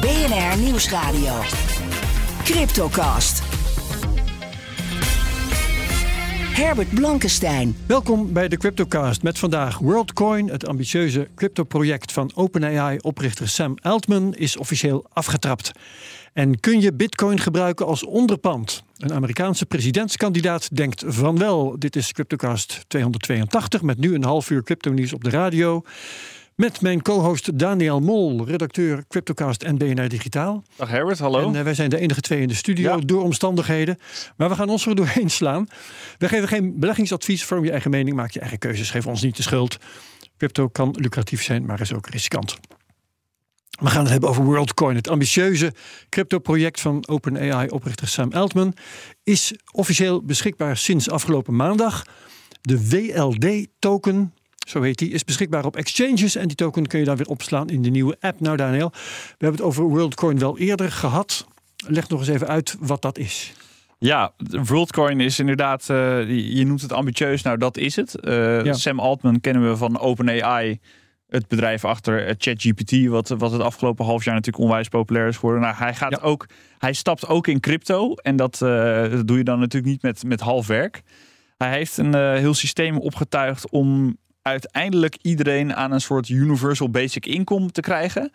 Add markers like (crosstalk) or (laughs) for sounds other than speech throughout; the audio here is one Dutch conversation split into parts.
BNR Nieuwsradio. Cryptocast. Herbert Blankenstein. Welkom bij de Cryptocast met vandaag WorldCoin. Het ambitieuze cryptoproject van OpenAI-oprichter Sam Altman is officieel afgetrapt. En kun je Bitcoin gebruiken als onderpand? Een Amerikaanse presidentskandidaat denkt van wel. Dit is Cryptocast 282 met nu een half uur crypto-nieuws op de radio. Met mijn co-host Daniel Mol, redacteur Cryptocast en BNR Digitaal. Dag Herbert, hallo. En uh, wij zijn de enige twee in de studio Ja. door omstandigheden. Maar we gaan ons er doorheen slaan. We geven geen beleggingsadvies. Vorm je eigen mening, maak je eigen keuzes. Geef ons niet de schuld. Crypto kan lucratief zijn, maar is ook riskant. We gaan het hebben over WorldCoin. Het ambitieuze crypto-project van OpenAI-oprichter Sam Altman is officieel beschikbaar sinds afgelopen maandag. De WLD-token, zo heet die, is beschikbaar op exchanges. En die token kun je dan weer opslaan in de nieuwe app. Nou, Daniel, we hebben het over WorldCoin wel eerder gehad. Leg nog eens even uit wat dat is. Ja, WorldCoin is inderdaad, eh, je noemt het ambitieus, nou dat is het. Eh, Ja. Sam Altman kennen we van OpenAI, het bedrijf achter ChatGPT, wat, wat het afgelopen half jaar natuurlijk onwijs populair is geworden. Nou, hij, gaat Ja. ook, hij stapt ook in crypto en dat, eh, dat doe je dan natuurlijk niet met, met half werk. Hij heeft een heel systeem opgetuigd om uiteindelijk iedereen aan een soort universal basic income te krijgen.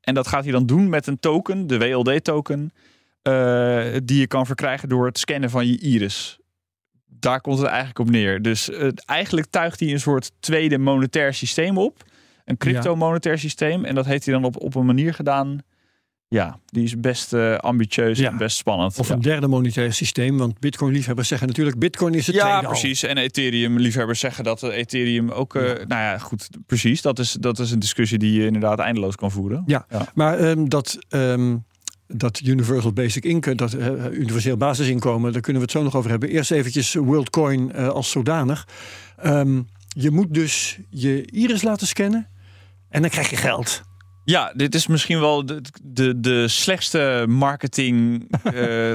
En dat gaat hij dan doen met een token, de WLD-token, eh, die je kan verkrijgen door het scannen van je iris. Daar komt het eigenlijk op neer. Dus eh, eigenlijk tuigt hij een soort tweede monetair systeem op. Een crypto-monetair systeem. En dat heeft hij dan op, op een manier gedaan. Ja, die is best eh, ambitieus Ja. en best spannend. Of ja. een derde monetair systeem. Want Bitcoin-liefhebbers zeggen natuurlijk: Bitcoin is het Ja, tweede al. precies. En Ethereum-liefhebbers zeggen dat eh, Ethereum ook... eh, Nou ja, goed, precies. Dat is, dat is een discussie die je inderdaad eindeloos kan voeren. Ja, Ja. maar ehm, dat, ehm, dat Universal Basic Income, dat universeel basisinkomen, daar kunnen we het zo nog over hebben. Eerst eventjes WorldCoin als zodanig. Ehm, je moet dus je iris laten scannen en dan krijg je geld. Ja, dit is misschien wel de, de, de slechtste marketing (laughs) eh,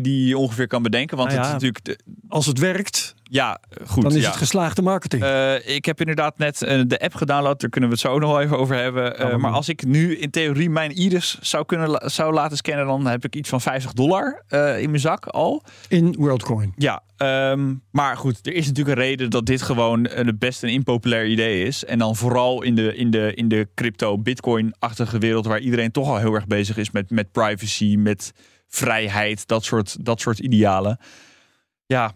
die je ongeveer kan bedenken. Want Nou het is natuurlijk... De, Als het werkt, ja, goed. dan is ja. het geslaagde marketing. Eh, ik heb inderdaad net eh, de app gedownload. Daar kunnen we het zo nog wel even over hebben. Eh, maar als ik nu in theorie mijn iris zou, kunnen la- zou laten scannen... dan heb ik iets van 50 dollar in mijn zak al. in WorldCoin. Ja, ehm, maar goed, er is natuurlijk een reden dat dit gewoon eh, best een impopulair idee is. En dan vooral in de, in de, in de crypto-bitcoin-achtige wereld, waar iedereen toch al heel erg bezig is met, met privacy, met vrijheid, dat soort, dat soort idealen. Ja,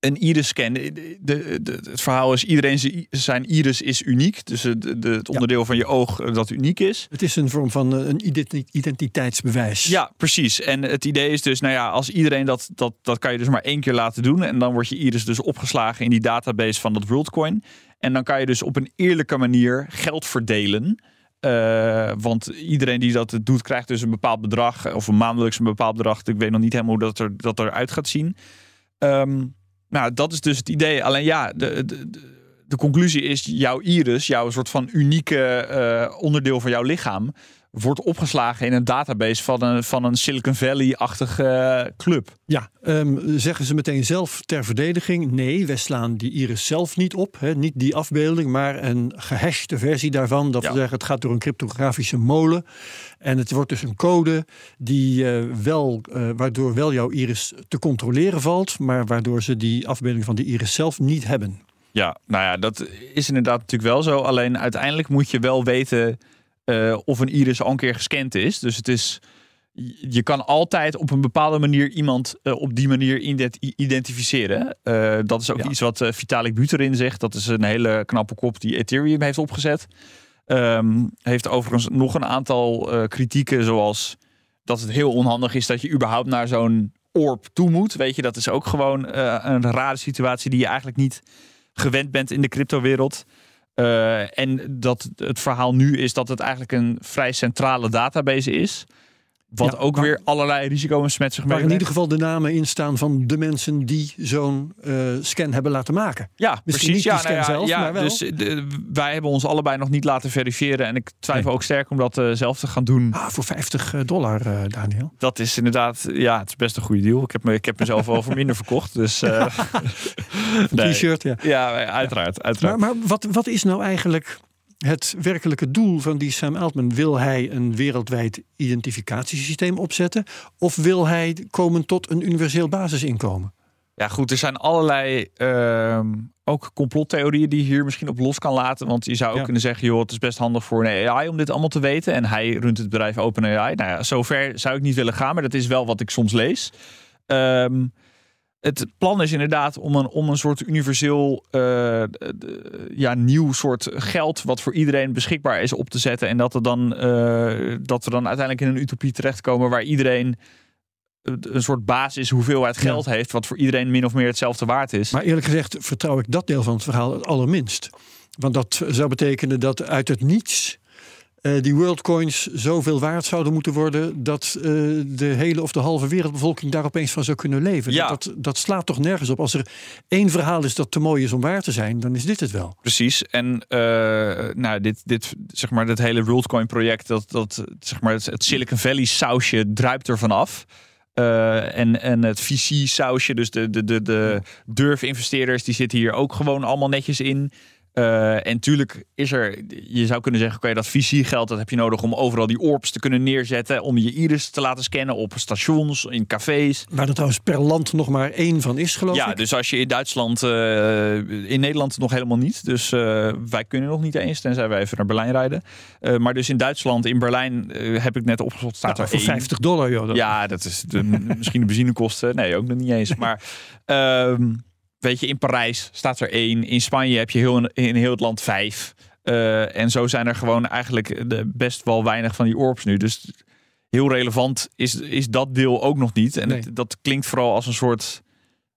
een iris-scan. De, de, de- het verhaal is, iedereen zijn- iris is uniek. Dus het, de, het onderdeel van je oog eh, dat uniek is. Het is een vorm van eh, een identi- identiteitsbewijs. Ja, precies. En het idee is dus, nou ja, als iedereen dat, dat, dat kan je dus maar één keer laten doen. En dan wordt je iris dus opgeslagen in die database van dat WorldCoin. En dan kan je dus op een eerlijke manier geld verdelen. Eh, want iedereen die dat doet, krijgt dus een bepaald bedrag. Of een maandelijks een bepaald bedrag. Ik weet nog niet helemaal hoe dat, er, dat eruit gaat zien. Ehm, nou, dat is dus het idee. Alleen ja, de, de, de, conclusie is, jouw iris, jouw soort van unieke eh, onderdeel van jouw lichaam, wordt opgeslagen in een database van een, van een Silicon Valley-achtige eh, club. Ja, ehm, zeggen ze meteen zelf ter verdediging? Nee, wij slaan die iris zelf niet op. Hè? Niet die afbeelding, maar een gehashte versie daarvan. Dat Ja. wil zeggen, het gaat door een cryptografische molen. En het wordt dus een code die, eh, wel, eh, waardoor wel jouw iris te controleren valt, maar waardoor ze die afbeelding van die iris zelf niet hebben. Ja, nou ja, dat is inderdaad natuurlijk wel zo. Alleen uiteindelijk moet je wel weten eh, of een iris al een keer gescand is. Dus het is, je kan altijd op een bepaalde manier iemand op die manier ident- identificeren. Dat is ook Ja. iets wat eh, Vitalik Buterin zegt. Dat is een hele knappe kop die Ethereum heeft opgezet. Ehm, heeft overigens nog een aantal eh, kritieken, zoals dat het heel onhandig is dat je überhaupt naar zo'n orb toe moet. Weet je, dat is ook gewoon eh, een rare situatie die je eigenlijk niet gewend bent in de cryptowereld. Uh, en dat het verhaal nu is dat het eigenlijk een vrij centrale database is. Wat Ja, ook weer allerlei risico's met zich Waar in meebrengt. ieder geval de namen in staan van de mensen die zo'n eh, scan hebben laten maken. Ja, Misschien precies. niet ja, die nou scan ja, zelf, ja, maar wel. Dus eh, de- wij hebben ons allebei nog niet laten verifiëren. En ik twijfel Nee. ook sterk om dat eh, zelf te gaan doen. Ah, voor 50 dollar, Daniel. Dat is inderdaad, ja, het is best een goede deal. Ik heb, me, ik heb mezelf wel voor minder verkocht. Dus (laughs) (laughs) nee. T-shirt, ja. Ja, uiteraard. uiteraard. Maar, maar wat, wat is nou eigenlijk het werkelijke doel van die Sam Altman? Wil hij een wereldwijd identificatiesysteem opzetten? Of wil hij komen tot een universeel basisinkomen? Ja, goed, er zijn allerlei ehm, ook complottheorieën die je hier misschien op los kan laten. Want je zou ook Ja. kunnen zeggen, joh, het is best handig voor een AI om dit allemaal te weten. En hij runt het bedrijf OpenAI. Nou ja, zover zou ik niet willen gaan, maar dat is wel wat ik soms lees. Ehm, het plan is inderdaad om een, om een soort universeel eh, ja, nieuw soort geld wat voor iedereen beschikbaar is op te zetten. En dat, er dan, eh, dat we dan uiteindelijk in een utopie terechtkomen waar iedereen een soort basis hoeveelheid geld heeft, wat voor iedereen min of meer hetzelfde waard is. Maar eerlijk gezegd vertrouw ik dat deel van het verhaal het allerminst. Want dat zou betekenen dat uit het niets eh, die worldcoins zoveel waard zouden moeten worden dat eh, de hele of de halve wereldbevolking daar opeens van zou kunnen leven. Ja. Dat, dat slaat toch nergens op. Als er één verhaal is dat te mooi is om waar te zijn, dan is dit het wel. Precies. En eh, nou, dit, dit, zeg maar, dit hele WorldCoin project, dat, dat, zeg maar, het, Silicon Valley sausje druipt er vanaf. En, en het VC sausje, dus de, de, de, de durfinvesteerders, die zitten hier ook gewoon allemaal netjes in. Eh, en tuurlijk is er, je zou kunnen zeggen, oké, dat VC-geld dat heb je nodig om overal die orbs te kunnen neerzetten, om je iris te laten scannen op stations, in cafés. Waar er trouwens per land nog maar één van is, geloof Ja, ik. dus als je in Duitsland, eh, in Nederland nog helemaal niet. Dus eh, wij kunnen nog niet eens, tenzij wij even naar Berlijn rijden. Maar dus in Duitsland, in Berlijn, heb ik net opgezocht, staat Ja, er voor één. 50 dollar, joh. Dat- Ja, dat is de, misschien de benzinekosten. Nee, ook nog niet eens. (laughs) Maar ehm, weet je, in Parijs staat er één. In Spanje heb je heel, in heel het land vijf. Eh, en zo zijn er gewoon eigenlijk de, best wel weinig van die orbs nu. Dus heel relevant is, is dat deel ook nog niet. En Nee. het- dat klinkt vooral als een soort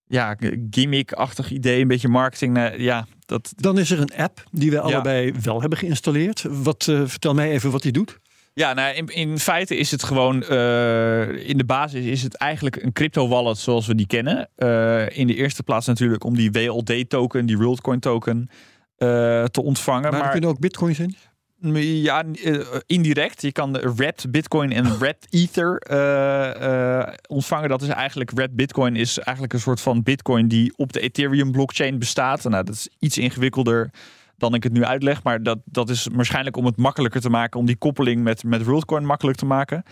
ja, gimmick-achtig idee. Een beetje marketing. Nou, ja, dat, Dan is er een app die we allebei wel hebben geïnstalleerd. Wat, eh, vertel mij even wat die doet. Ja, nou, in, in feite is het gewoon, eh, in de basis is het eigenlijk een crypto wallet zoals we die kennen. Eh, in de eerste plaats natuurlijk om die WLD token, die WorldCoin token, eh, te ontvangen. Maar, Maar kunnen ook bitcoins in. ja, indirect. Je kan de Red Bitcoin en Red Ether ontvangen. Dat is eigenlijk, Red Bitcoin is eigenlijk een soort van Bitcoin die op de Ethereum blockchain bestaat. Nou, dat is iets ingewikkelder dan ik het nu uitleg. Maar dat, dat is waarschijnlijk om het makkelijker te maken. Om die koppeling met, met WorldCoin makkelijk te maken.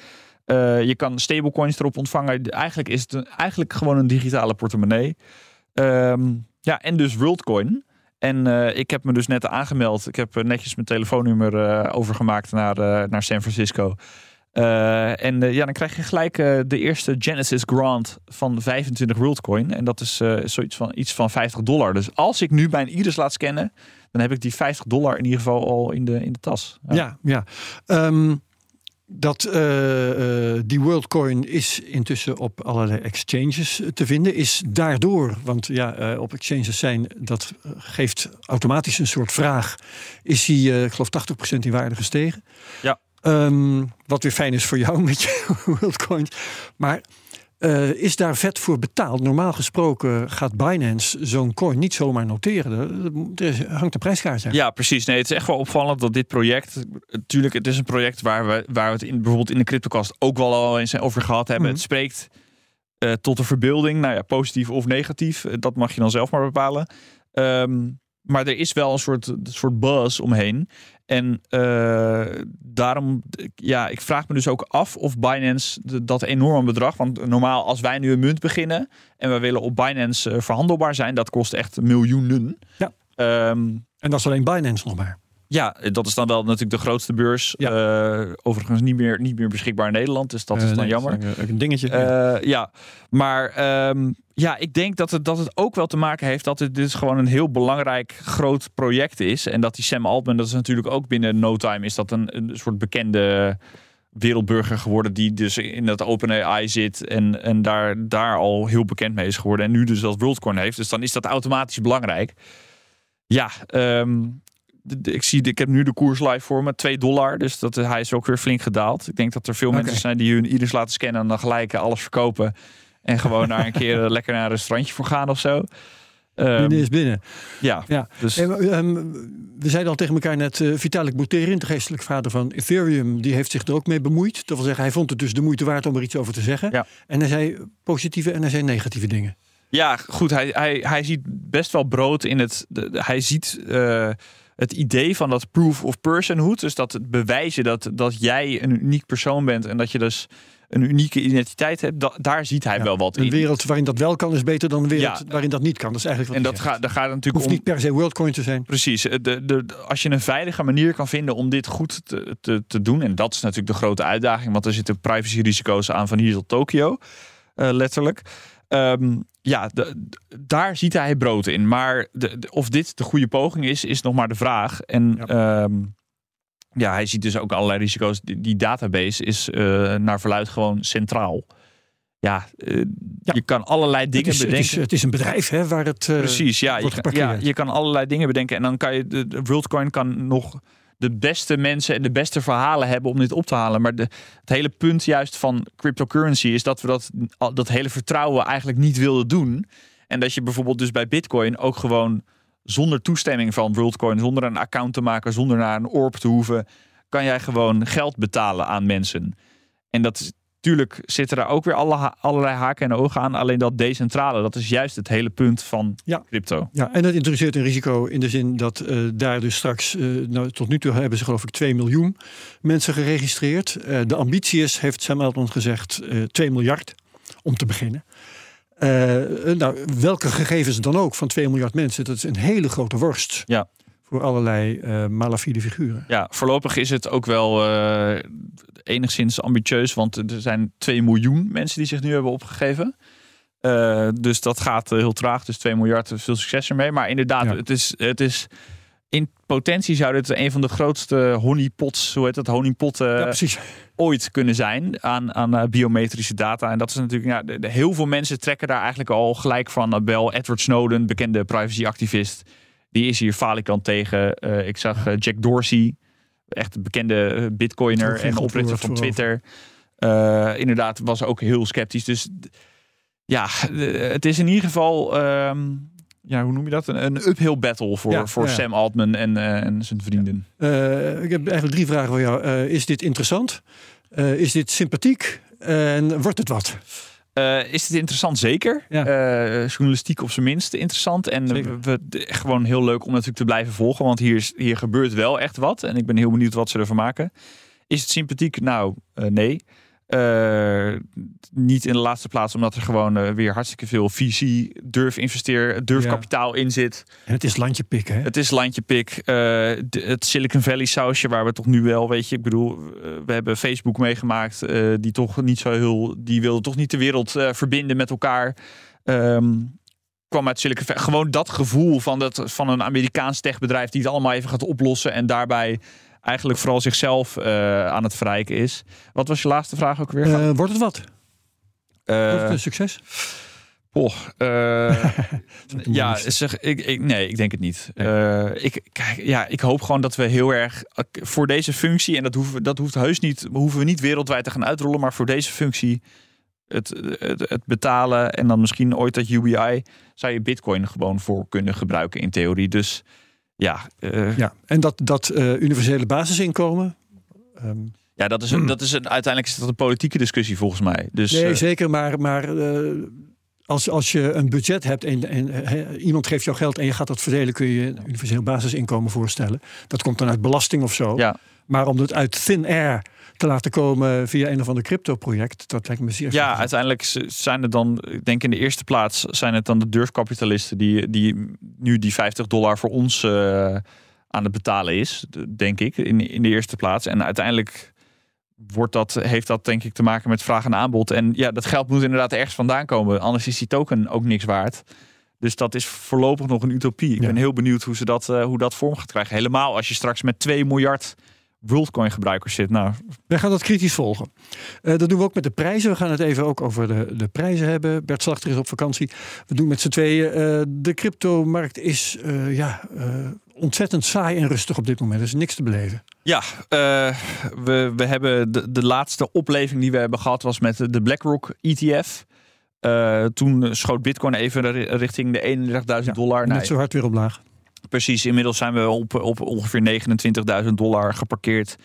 Eh, je kan stablecoins erop ontvangen. Eigenlijk is het een, eigenlijk gewoon een digitale portemonnee. Ehm, ja, en dus WorldCoin. En eh, ik heb me dus net aangemeld. Ik heb eh, netjes mijn telefoonnummer overgemaakt naar, naar San Francisco. Eh, en eh, ja, dan krijg je gelijk eh, de eerste Genesis Grant van 25 WorldCoin. En dat is zoiets van iets van 50 dollar. Dus als ik nu mijn iris laat scannen, dan heb ik die 50 dollar in ieder geval al in de, in de tas. Ja, ja. Ehm, dat, die WorldCoin is intussen op allerlei exchanges te vinden. Is daardoor, want ja, op exchanges zijn, dat geeft automatisch een soort vraag. Is die, ik geloof, 80% in waarde gestegen? Ja. Ehm, wat weer fijn is voor jou (laughs) met je WorldCoins. Maar eh, is daar vet voor betaald? Normaal gesproken gaat Binance zo'n coin niet zomaar noteren. Er, hangt een prijskaart aan. Ja, precies. Nee, het is echt wel opvallend dat dit project. Natuurlijk, het is een project waar we, waar we het in, bijvoorbeeld in de CryptoCast ook wel al eens over gehad hebben. Mhm. Het spreekt eh, tot de verbeelding. Nou ja, positief of negatief. eh, Dat mag je dan zelf maar bepalen. Ehm, maar er is wel een soort, een soort buzz omheen. En eh, daarom, ja, ik vraag me dus ook af of Binance de- dat enorme bedrag. Want normaal, als wij nu een munt beginnen en we willen op Binance eh, verhandelbaar zijn, dat kost echt miljoenen. Ja. Ehm, En dat is alleen Binance nog maar. Ja, dat is dan wel natuurlijk de grootste beurs. Eh, overigens niet meer, niet meer beschikbaar in Nederland, dus dat is Eh, dan nee, jammer. dat is Een, een dingetje. ja. Eh, ja, maar ehm, ja, ik denk dat het, dat het ook wel te maken heeft dat het dus gewoon een heel belangrijk groot project is. En dat die Sam Altman, dat is natuurlijk ook binnen no time, is dat een, een soort bekende wereldburger geworden die dus in dat OpenAI zit en, en daar, daar al heel bekend mee is geworden. En nu dus dat WorldCoin heeft. Dus dan is dat automatisch belangrijk. Ja, ehm, ik, zie, ik heb nu de koers live voor me, 2 dollar. Dus dat, hij is ook weer flink gedaald. Ik denk dat er veel mensen zijn die hun iris laten scannen en dan gelijk alles verkopen. En gewoon naar een keer (laughs) eh, lekker naar een restaurantje voor gaan of zo. Ehm, binnen is binnen. ja, Ja. dus maar, ehm, we zeiden al tegen elkaar net, eh, Vitalik Buterin, de geestelijk vader van Ethereum, die heeft zich er ook mee bemoeid. Dat wil zeggen, hij vond het dus de moeite waard om er iets over te zeggen. Ja. En hij zei positieve en hij zei negatieve dingen. Ja, goed. Hij, hij, hij ziet best wel brood in het. de- de- hij ziet eh, het idee van dat proof of personhood. Dus dat het bewijzen dat, dat jij een uniek persoon bent. En dat je dus een unieke identiteit hebt. Da- daar ziet hij Ja, wel wat Een in. wereld waarin dat wel kan is beter dan een wereld Ja. waarin dat niet kan. Dat is eigenlijk En wat dat hij gaat, daar gaat natuurlijk hoeft om. niet per se WorldCoin te zijn. Precies. De, de, de- als je een veilige manier kan vinden om dit goed te, te, te doen. En dat is natuurlijk de grote uitdaging. Want er zitten privacyrisico's aan van hier tot Tokio. eh, letterlijk. Ehm, ja, de- daar ziet hij brood in. Maar de, de- of dit de goede poging is, is nog maar de vraag. En Ja. ja, ja hij ziet dus ook allerlei risico's. Die, die database is eh, naar verluid gewoon centraal. Ja, eh, Ja. je kan allerlei dingen het, is, het, bedenken. is, het is een bedrijf hè, waar het... eh, Precies, ja je, wordt kan, ja. geparkeerd. je kan allerlei dingen bedenken. En dan kan je, de, de WorldCoin kan nog de beste mensen en de beste verhalen hebben om dit op te halen. Maar de, het hele punt juist van cryptocurrency is dat we dat, dat hele vertrouwen eigenlijk niet wilden doen. En dat je bijvoorbeeld dus bij Bitcoin ook gewoon zonder toestemming van WorldCoin, zonder een account te maken, zonder naar een orb te hoeven, kan jij gewoon geld betalen aan mensen. En dat is Tuurlijk zitten daar ook weer alle, allerlei haken en ogen aan. Alleen dat decentrale, dat is juist het hele punt van Ja. crypto. Ja, en dat introduceert een risico in de zin dat eh, daar dus straks, eh, nou, tot nu toe hebben ze geloof ik 2 miljoen mensen geregistreerd. Eh, de ambitie is, heeft Sam Altman gezegd, eh 2 miljard om te beginnen. Nou, welke gegevens dan ook van 2 miljard mensen, dat is een hele grote worst Ja. voor allerlei malafide figuren. Ja, voorlopig is het ook wel enigszins ambitieus, want er zijn 2 miljoen mensen die zich nu hebben opgegeven. Eh, dus dat gaat eh, heel traag. Dus 2 miljard, veel succes ermee. Maar inderdaad, Ja. het, is, het is in potentie zou dit een van de grootste honeypots, hoe heet dat, ja, precies. ooit kunnen zijn aan, aan eh, biometrische data. En dat is natuurlijk, ja, heel veel mensen trekken daar eigenlijk al gelijk van. Bel Edward Snowden, bekende privacyactivist, die is hier falikant tegen. Eh, ik zag eh, Jack Dorsey, echt bekende eh, bitcoiner en oprichter van Twitter. Eh, inderdaad, was ook heel sceptisch. Dus ja, het is in ieder geval, ehm, ja, hoe noem je dat? Een, een uphill battle voor, Ja, voor ja. Sam Altman en, eh, en zijn vrienden. Ik heb eigenlijk drie vragen voor jou. Is dit interessant? Is dit sympathiek? En wordt het wat? Eh, is het interessant? Zeker. Ja. Eh, journalistiek op zijn minst interessant. En we- gewoon heel leuk om natuurlijk te blijven volgen. Want hier, is, hier gebeurt wel echt wat. En ik ben heel benieuwd wat ze ervan maken. Is het sympathiek? Nou, eh, nee. Eh, niet in de laatste plaats, omdat er gewoon eh, weer hartstikke veel VC, durf investeer, durf Ja. kapitaal in zit. En het is landje pikken. Hè? Het is landje pik. eh, het Silicon Valley sausje, waar we toch nu wel, weet je, ik bedoel, we hebben Facebook meegemaakt, die toch niet zo heel, die wilde toch niet de wereld verbinden met elkaar. Ehm, kwam uit Silicon Valley. Gewoon dat gevoel van, dat, van een Amerikaans techbedrijf die het allemaal even gaat oplossen en daarbij eigenlijk vooral zichzelf eh, aan het verrijken is. Wat was je laatste vraag ook weer? Eh, wordt het wat? Eh, Wordt het een succes? Eh, (laughs) (laughs) ja, zeg, ik, ik, nee, ik denk het niet. Eh, ik, kijk, ja, ik hoop gewoon dat we heel erg eh, voor deze functie, en dat, hoeven, dat hoeft heus niet, hoeven we niet wereldwijd te gaan uitrollen, maar voor deze functie, het, het, het betalen en dan misschien ooit dat UBI, zou je Bitcoin gewoon voor kunnen gebruiken in theorie. Dus ja, eh, Ja, en dat, dat eh, universele basisinkomen. ehm, ja dat, is een, dat is een, uiteindelijk is dat een politieke discussie volgens mij. Dus, nee, eh, zeker. Maar, maar als, als je een budget hebt en, en iemand geeft jou geld en je gaat dat verdelen, kun je een universeel basisinkomen voorstellen. Dat komt dan uit belasting of zo. ja. Maar om het uit thin air te laten komen via een of ander crypto-project, dat lijkt me zeer Ja, uiteindelijk zijn het dan, ik denk in de eerste plaats, zijn het dan de durfkapitalisten die, die nu die 50 dollar voor ons eh, aan het betalen is, denk ik, in, in de eerste plaats. En uiteindelijk wordt dat, heeft dat denk ik te maken met vraag en aanbod. En ja, dat geld moet inderdaad ergens vandaan komen, anders is die token ook niks waard. Dus dat is voorlopig nog een utopie. Ik Ja. ben heel benieuwd hoe, ze dat, eh, hoe dat vorm gaat krijgen. Helemaal als je straks met 2 miljard WorldCoin gebruikers zit. Nou, Wij gaan dat kritisch volgen. Eh, dat doen we ook met de prijzen. We gaan het even ook over de, de prijzen hebben. Bert Slachter is op vakantie. We doen met z'n tweeën. eh, de cryptomarkt is eh, ja, eh, ontzettend saai en rustig op dit moment. Er is niks te beleven. Ja, uh, we, we hebben de, de laatste opleving die we hebben gehad was met de BlackRock ETF. Uh, toen schoot Bitcoin even richting de 31.000 dollar. Net zo hard weer omlaag. Precies, inmiddels zijn we op, op ongeveer 29.000 dollar geparkeerd.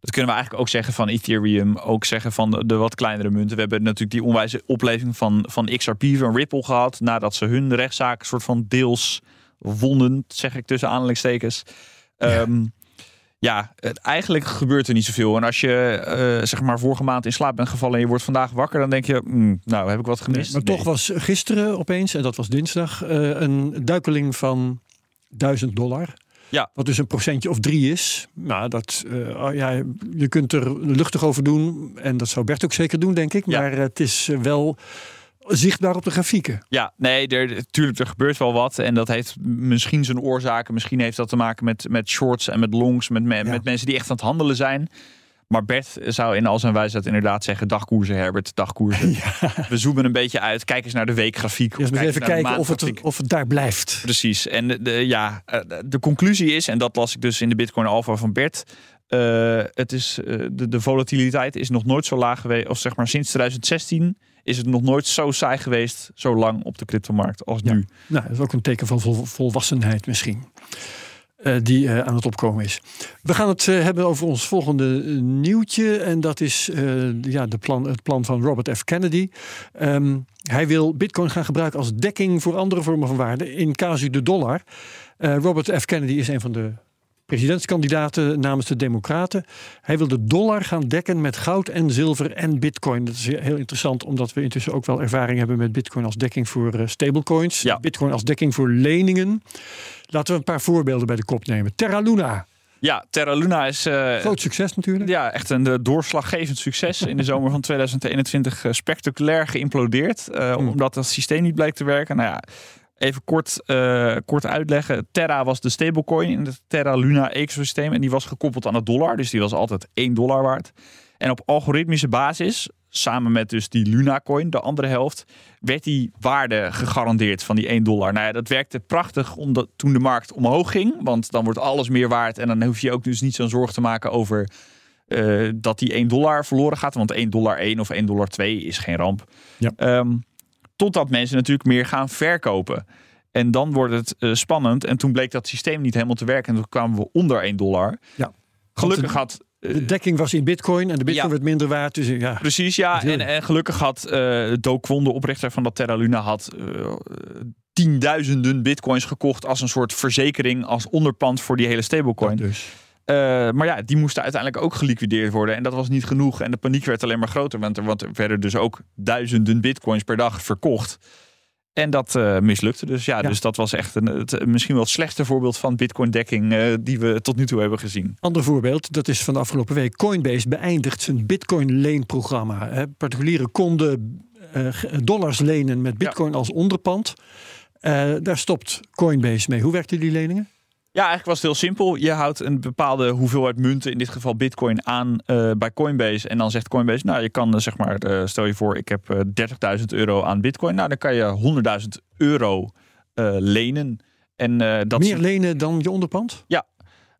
Dat kunnen we eigenlijk ook zeggen van Ethereum, ook zeggen van de, de, wat kleinere munten. We hebben natuurlijk die onwijze opleving van, van XRP, van Ripple gehad, nadat ze hun rechtszaak soort van deels wonnen, zeg ik tussen aanhalingstekens. Ja. Um, ja, het, eigenlijk gebeurt er niet zoveel. En als je uh, zeg maar vorige maand in slaap bent gevallen en je wordt vandaag wakker, dan denk je, mm, nou heb ik wat gemist. Nee, maar toch was gisteren opeens, en dat was dinsdag, uh, een duikeling van 1000 dollar. Ja. Wat dus een procentje of drie is. Nou, dat, uh, ja, je kunt er luchtig over doen. En dat zou Bert ook zeker doen, denk ik. Ja. Maar het is wel zichtbaar op de grafieken. Ja, nee, er, tuurlijk, er gebeurt wel wat. En dat heeft misschien zijn oorzaken. Misschien heeft dat te maken met, met shorts en met longs. Met, Ja. met mensen die echt aan het handelen zijn. Maar Bert zou in al zijn wijsheid inderdaad zeggen... dagkoersen, Herbert, dagkoersen. (laughs) We zoomen een beetje uit. Kijk eens naar de weekgrafiek. Maar Kijk even kijken of het, of het daar blijft. Precies. En de, de- ja, eh, de conclusie is, en dat las ik dus in de Bitcoin Alpha van Bert. eh, het is, eh, de, de volatiliteit is nog nooit zo laag geweest. Of zeg maar sinds 2016 is het nog nooit zo saai geweest. Zo lang op de cryptomarkt als Ja. nu. Nou, dat is ook een teken van vol- volwassenheid misschien. Eh, die eh, aan het opkomen is. We gaan het eh, hebben over ons volgende nieuwtje. En dat is ja, de plan, het plan van Robert F. Kennedy. Ehm, hij wil bitcoin gaan gebruiken als dekking voor andere vormen van waarde. In casu de dollar. Robert F. Kennedy is een van de presidentskandidaten namens de Democraten. Hij wil de dollar gaan dekken met goud en zilver en bitcoin. Dat is heel interessant, omdat we intussen ook wel ervaring hebben met bitcoin als dekking voor eh, stablecoins. Ja. Bitcoin als dekking voor leningen. Laten we een paar voorbeelden bij de kop nemen. Terra Luna, Ja, Terra Luna is eh, groot succes natuurlijk. ja, echt een eh, doorslaggevend succes. In de (laughs) zomer van 2021 eh, spectaculair geïmplodeerd. Hmm. Omdat het systeem niet bleek te werken. Nou ja, even kort, eh, kort uitleggen. Terra was de stablecoin in het Terra Luna ecosysteem. En die was gekoppeld aan de dollar. Dus die was altijd 1 dollar waard. En op algoritmische basis, samen met dus die Luna coin, de andere helft, werd die waarde gegarandeerd van die 1 dollar. Nou ja, dat werkte prachtig omdat toen de markt omhoog ging. Want dan wordt alles meer waard. En dan hoef je ook dus niet zo'n zorg te maken over eh, dat die 1 dollar verloren gaat. Want 1 dollar 1 of 1 dollar 2 is geen ramp. Ja. Ehm, totdat mensen natuurlijk meer gaan verkopen. En dan wordt het eh, spannend. En toen bleek dat systeem niet helemaal te werken. En toen kwamen we onder 1 dollar. Ja. Gelukkig had... eh, De dekking was in bitcoin en de bitcoin Ja. werd minder waard. Dus ja, Precies, ja. En, gelukkig had eh Do Kwon, de oprichter van dat Terra Luna, had eh, tienduizenden bitcoins gekocht als een soort verzekering, als onderpand voor die hele stablecoin. dus. Eh, maar ja, die moesten uiteindelijk ook geliquideerd worden. En dat was niet genoeg. En de paniek werd alleen maar groter. Want er, want er werden dus ook duizenden bitcoins per dag verkocht. En dat eh, mislukte dus. Ja, Ja. dus dat was echt een, het, misschien wel het slechtste voorbeeld van bitcoin-dekking eh, die we tot nu toe hebben gezien. Ander voorbeeld, dat is van de afgelopen week. Coinbase beëindigt zijn Bitcoin-leenprogramma. Particulieren konden dollars lenen met Bitcoin als onderpand. Daar stopt Coinbase mee. Hoe werkten die leningen? Ja, eigenlijk was het heel simpel. Je houdt een bepaalde hoeveelheid munten, in dit geval bitcoin, aan eh, bij Coinbase. En dan zegt Coinbase, nou je kan eh, zeg maar, eh, stel je voor ik heb eh 30.000 euro aan bitcoin. Nou dan kan je 100.000 euro lenen. En, dat Meer lenen dan je onderpand?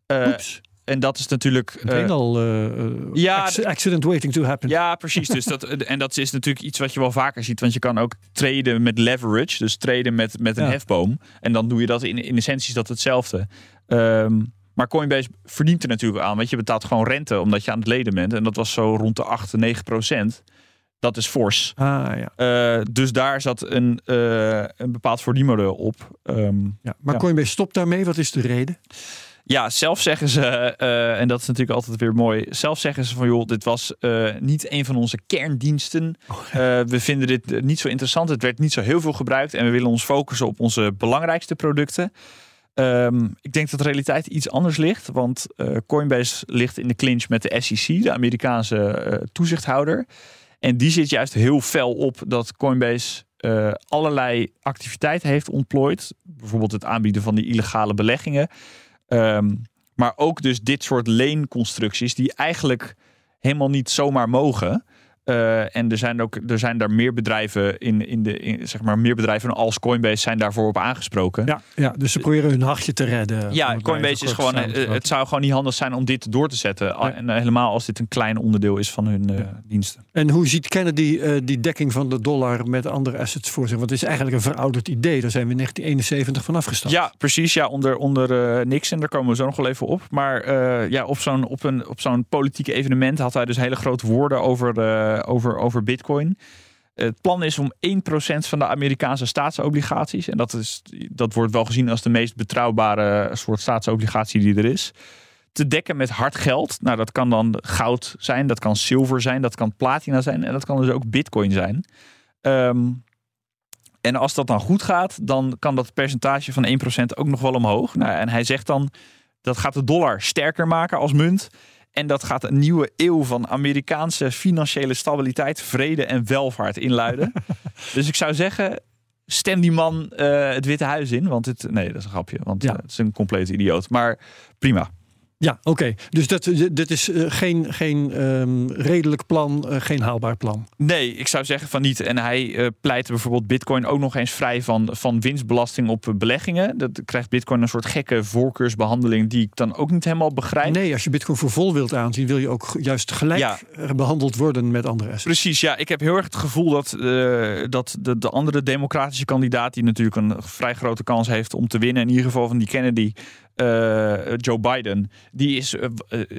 eh, Oeps. En dat is natuurlijk... Eh, al eh, eh, ja, acc- accident waiting to happen. Ja, precies. (laughs) Dus dat, en dat is natuurlijk iets wat je wel vaker ziet. Want je kan ook traden met leverage. Dus traden met, met een Ja. hefboom. En dan doe je dat in, in essentie is dat hetzelfde. Ehm, maar Coinbase verdient er natuurlijk aan. Want je betaalt gewoon rente omdat je aan het leden bent. En dat was zo rond de 8, 9 procent. Dat is fors. Ah, ja. Dus daar zat een, eh, een bepaald verdienmodel op. Ehm, ja. Maar Ja. Coinbase stopt daarmee. Wat is de reden? Ja, zelf zeggen ze, eh, en dat is natuurlijk altijd weer mooi. Zelf zeggen ze van joh, dit was eh, niet een van onze kerndiensten. Eh, we vinden dit niet zo interessant. Het werd niet zo heel veel gebruikt en we willen ons focussen op onze belangrijkste producten. Ehm, ik denk dat de realiteit iets anders ligt, want Coinbase ligt in de clinch met de SEC, de Amerikaanse toezichthouder. En die zit juist heel fel op dat Coinbase allerlei activiteiten heeft ontplooid. Bijvoorbeeld het aanbieden van die illegale beleggingen. Ehm, maar ook dus dit soort leenconstructies die eigenlijk helemaal niet zomaar mogen. Uh, en er zijn ook er zijn daar meer bedrijven in, in de in, zeg maar meer bedrijven als Coinbase zijn daarvoor op aangesproken. Ja, ja dus ze proberen hun hachje te redden. Ja, Coinbase is gewoon. Uh, het zou gewoon niet handig zijn om dit door te zetten. Ja. En helemaal als dit een klein onderdeel is van hun uh, ja. diensten. En hoe ziet Kennedy die dekking van de dollar met andere assets voor zich? Want het is eigenlijk een verouderd idee. Daar zijn we in 1971 van afgestapt. Ja, precies. Ja, onder, onder Nixon. Daar komen we zo nog wel even op. Maar ja, op zo'n op een, op zo'n politieke evenement had hij dus hele grote woorden over over, over Bitcoin. Het plan is om 1% van de Amerikaanse staatsobligaties, en dat, is, dat wordt wel gezien als de meest betrouwbare soort staatsobligatie die er is, te dekken met hard geld. Nou, dat kan dan goud zijn, dat kan zilver zijn, dat kan platina zijn en dat kan dus ook Bitcoin zijn. Ehm, en als dat dan goed gaat, dan kan dat percentage van 1% ook nog wel omhoog. Nou, en hij zegt dan dat gaat de dollar sterker maken als munt. En dat gaat een nieuwe eeuw van Amerikaanse financiële stabiliteit, vrede en welvaart inluiden. (laughs) dus ik zou zeggen, stem die man uh, het Witte Huis in. Want het, nee, dat is een grapje. Want ja. uh, het is een complete idioot. Maar prima. Ja, oké. Dus dat, dit is uh, geen, geen um, redelijk plan, uh, geen haalbaar plan. Nee, ik zou zeggen van niet. En hij uh, pleit bijvoorbeeld Bitcoin ook nog eens vrij van, van winstbelasting op beleggingen. Dat krijgt Bitcoin een soort gekke voorkeursbehandeling die ik dan ook niet helemaal begrijp. Nee, als je Bitcoin voor vol wilt aanzien, wil je ook juist gelijk ja. behandeld worden met andere assets. Precies, ja. Ik heb heel erg het gevoel dat, dat de, de andere democratische kandidaat, die natuurlijk een vrij grote kans heeft om te winnen, in ieder geval van die Kennedy, uh, Joe Biden, die is uh,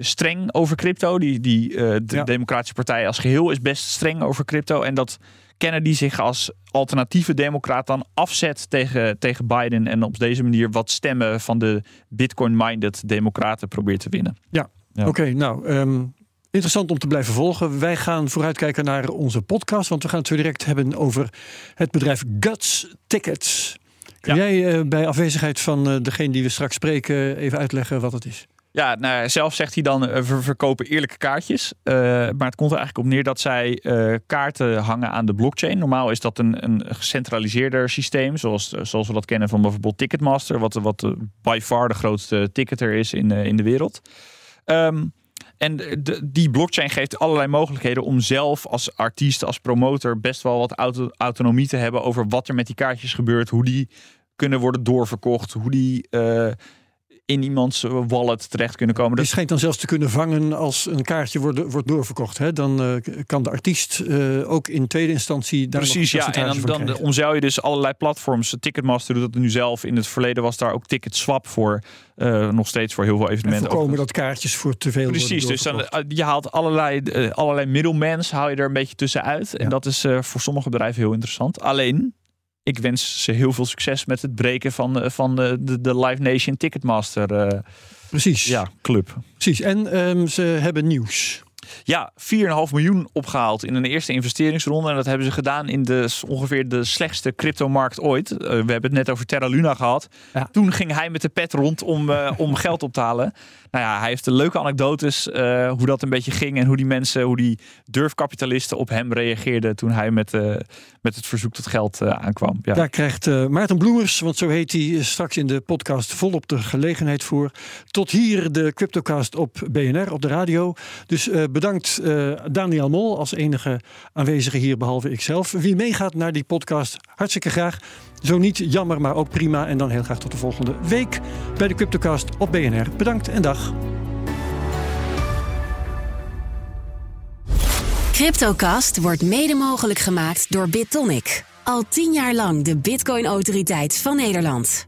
streng over crypto. Die, die, de ja. Democratische Partij als geheel is best streng over crypto. En dat Kennedy zich als alternatieve democraat dan afzet tegen, tegen Biden. En op deze manier wat stemmen van de Bitcoin-minded democraten probeert te winnen. Ja, ja. oké. Okay, nou, um, interessant om te blijven volgen. Wij gaan vooruitkijken naar onze podcast. Want we gaan het zo direct hebben over het bedrijf Guts Tickets. Kun ja. jij uh, bij afwezigheid van uh, degene die we straks spreken even uitleggen wat het is? Ja, nou, zelf zegt hij dan, we verkopen eerlijke kaartjes. maar het komt er eigenlijk op neer dat zij kaarten hangen aan de blockchain. Normaal is dat een, een gecentraliseerder systeem, zoals, zoals we dat kennen van bijvoorbeeld Ticketmaster, wat, wat by far de grootste ticketer is in, in de wereld. Um, en die blockchain geeft allerlei mogelijkheden om zelf als artiest, als promotor, best wel wat auto, autonomie te hebben over wat er met die kaartjes gebeurt, hoe die kunnen worden doorverkocht, hoe die uh, in iemands wallet terecht kunnen komen. Die schijnt dan zelfs te kunnen vangen als een kaartje wordt, wordt doorverkocht. Hè? Dan uh, kan de artiest uh, ook in tweede instantie daar Precies, ja. En dan, dan omzeil je dus allerlei platforms. Ticketmaster doet dat nu zelf. In het verleden was daar ook Ticketswap voor. Uh, nog steeds voor heel veel evenementen. En voorkomen dat kaartjes voor te veel Precies, dus dan, je haalt allerlei, allerlei middelmens haal je er een beetje tussenuit. Ja. En dat is voor sommige bedrijven heel interessant. Alleen, ik wens ze heel veel succes met het breken van, van de, de Live Nation Ticketmaster uh, Precies. Ja, club. Precies. En um, ze hebben nieuws. Ja, 4,5 miljoen opgehaald in een eerste investeringsronde. En dat hebben ze gedaan in de, ongeveer de slechtste cryptomarkt ooit. Uh, we hebben het net over Terra Luna gehad. Ja. Toen ging hij met de pet rond om, uh, (laughs) om geld op te halen. Nou ja, hij heeft de leuke anekdotes uh, hoe dat een beetje ging. En hoe die mensen, hoe die durfkapitalisten op hem reageerden toen hij met, met het verzoek tot geld aankwam. Ja. Daar krijgt Maarten Bloemers, want zo heet hij straks in de podcast, volop de gelegenheid voor. Tot hier de Cryptocast op BNR, op de radio. Dus bedankt uh, Daniel Mol als enige aanwezige hier, behalve ikzelf. Wie meegaat naar die podcast, hartstikke graag. Zo niet, jammer, maar ook prima. En dan heel graag tot de volgende week bij de Cryptocast op BNR. Bedankt en dag. Cryptocast wordt mede mogelijk gemaakt door BitTonic. Al tien jaar lang de Bitcoin-autoriteit van Nederland.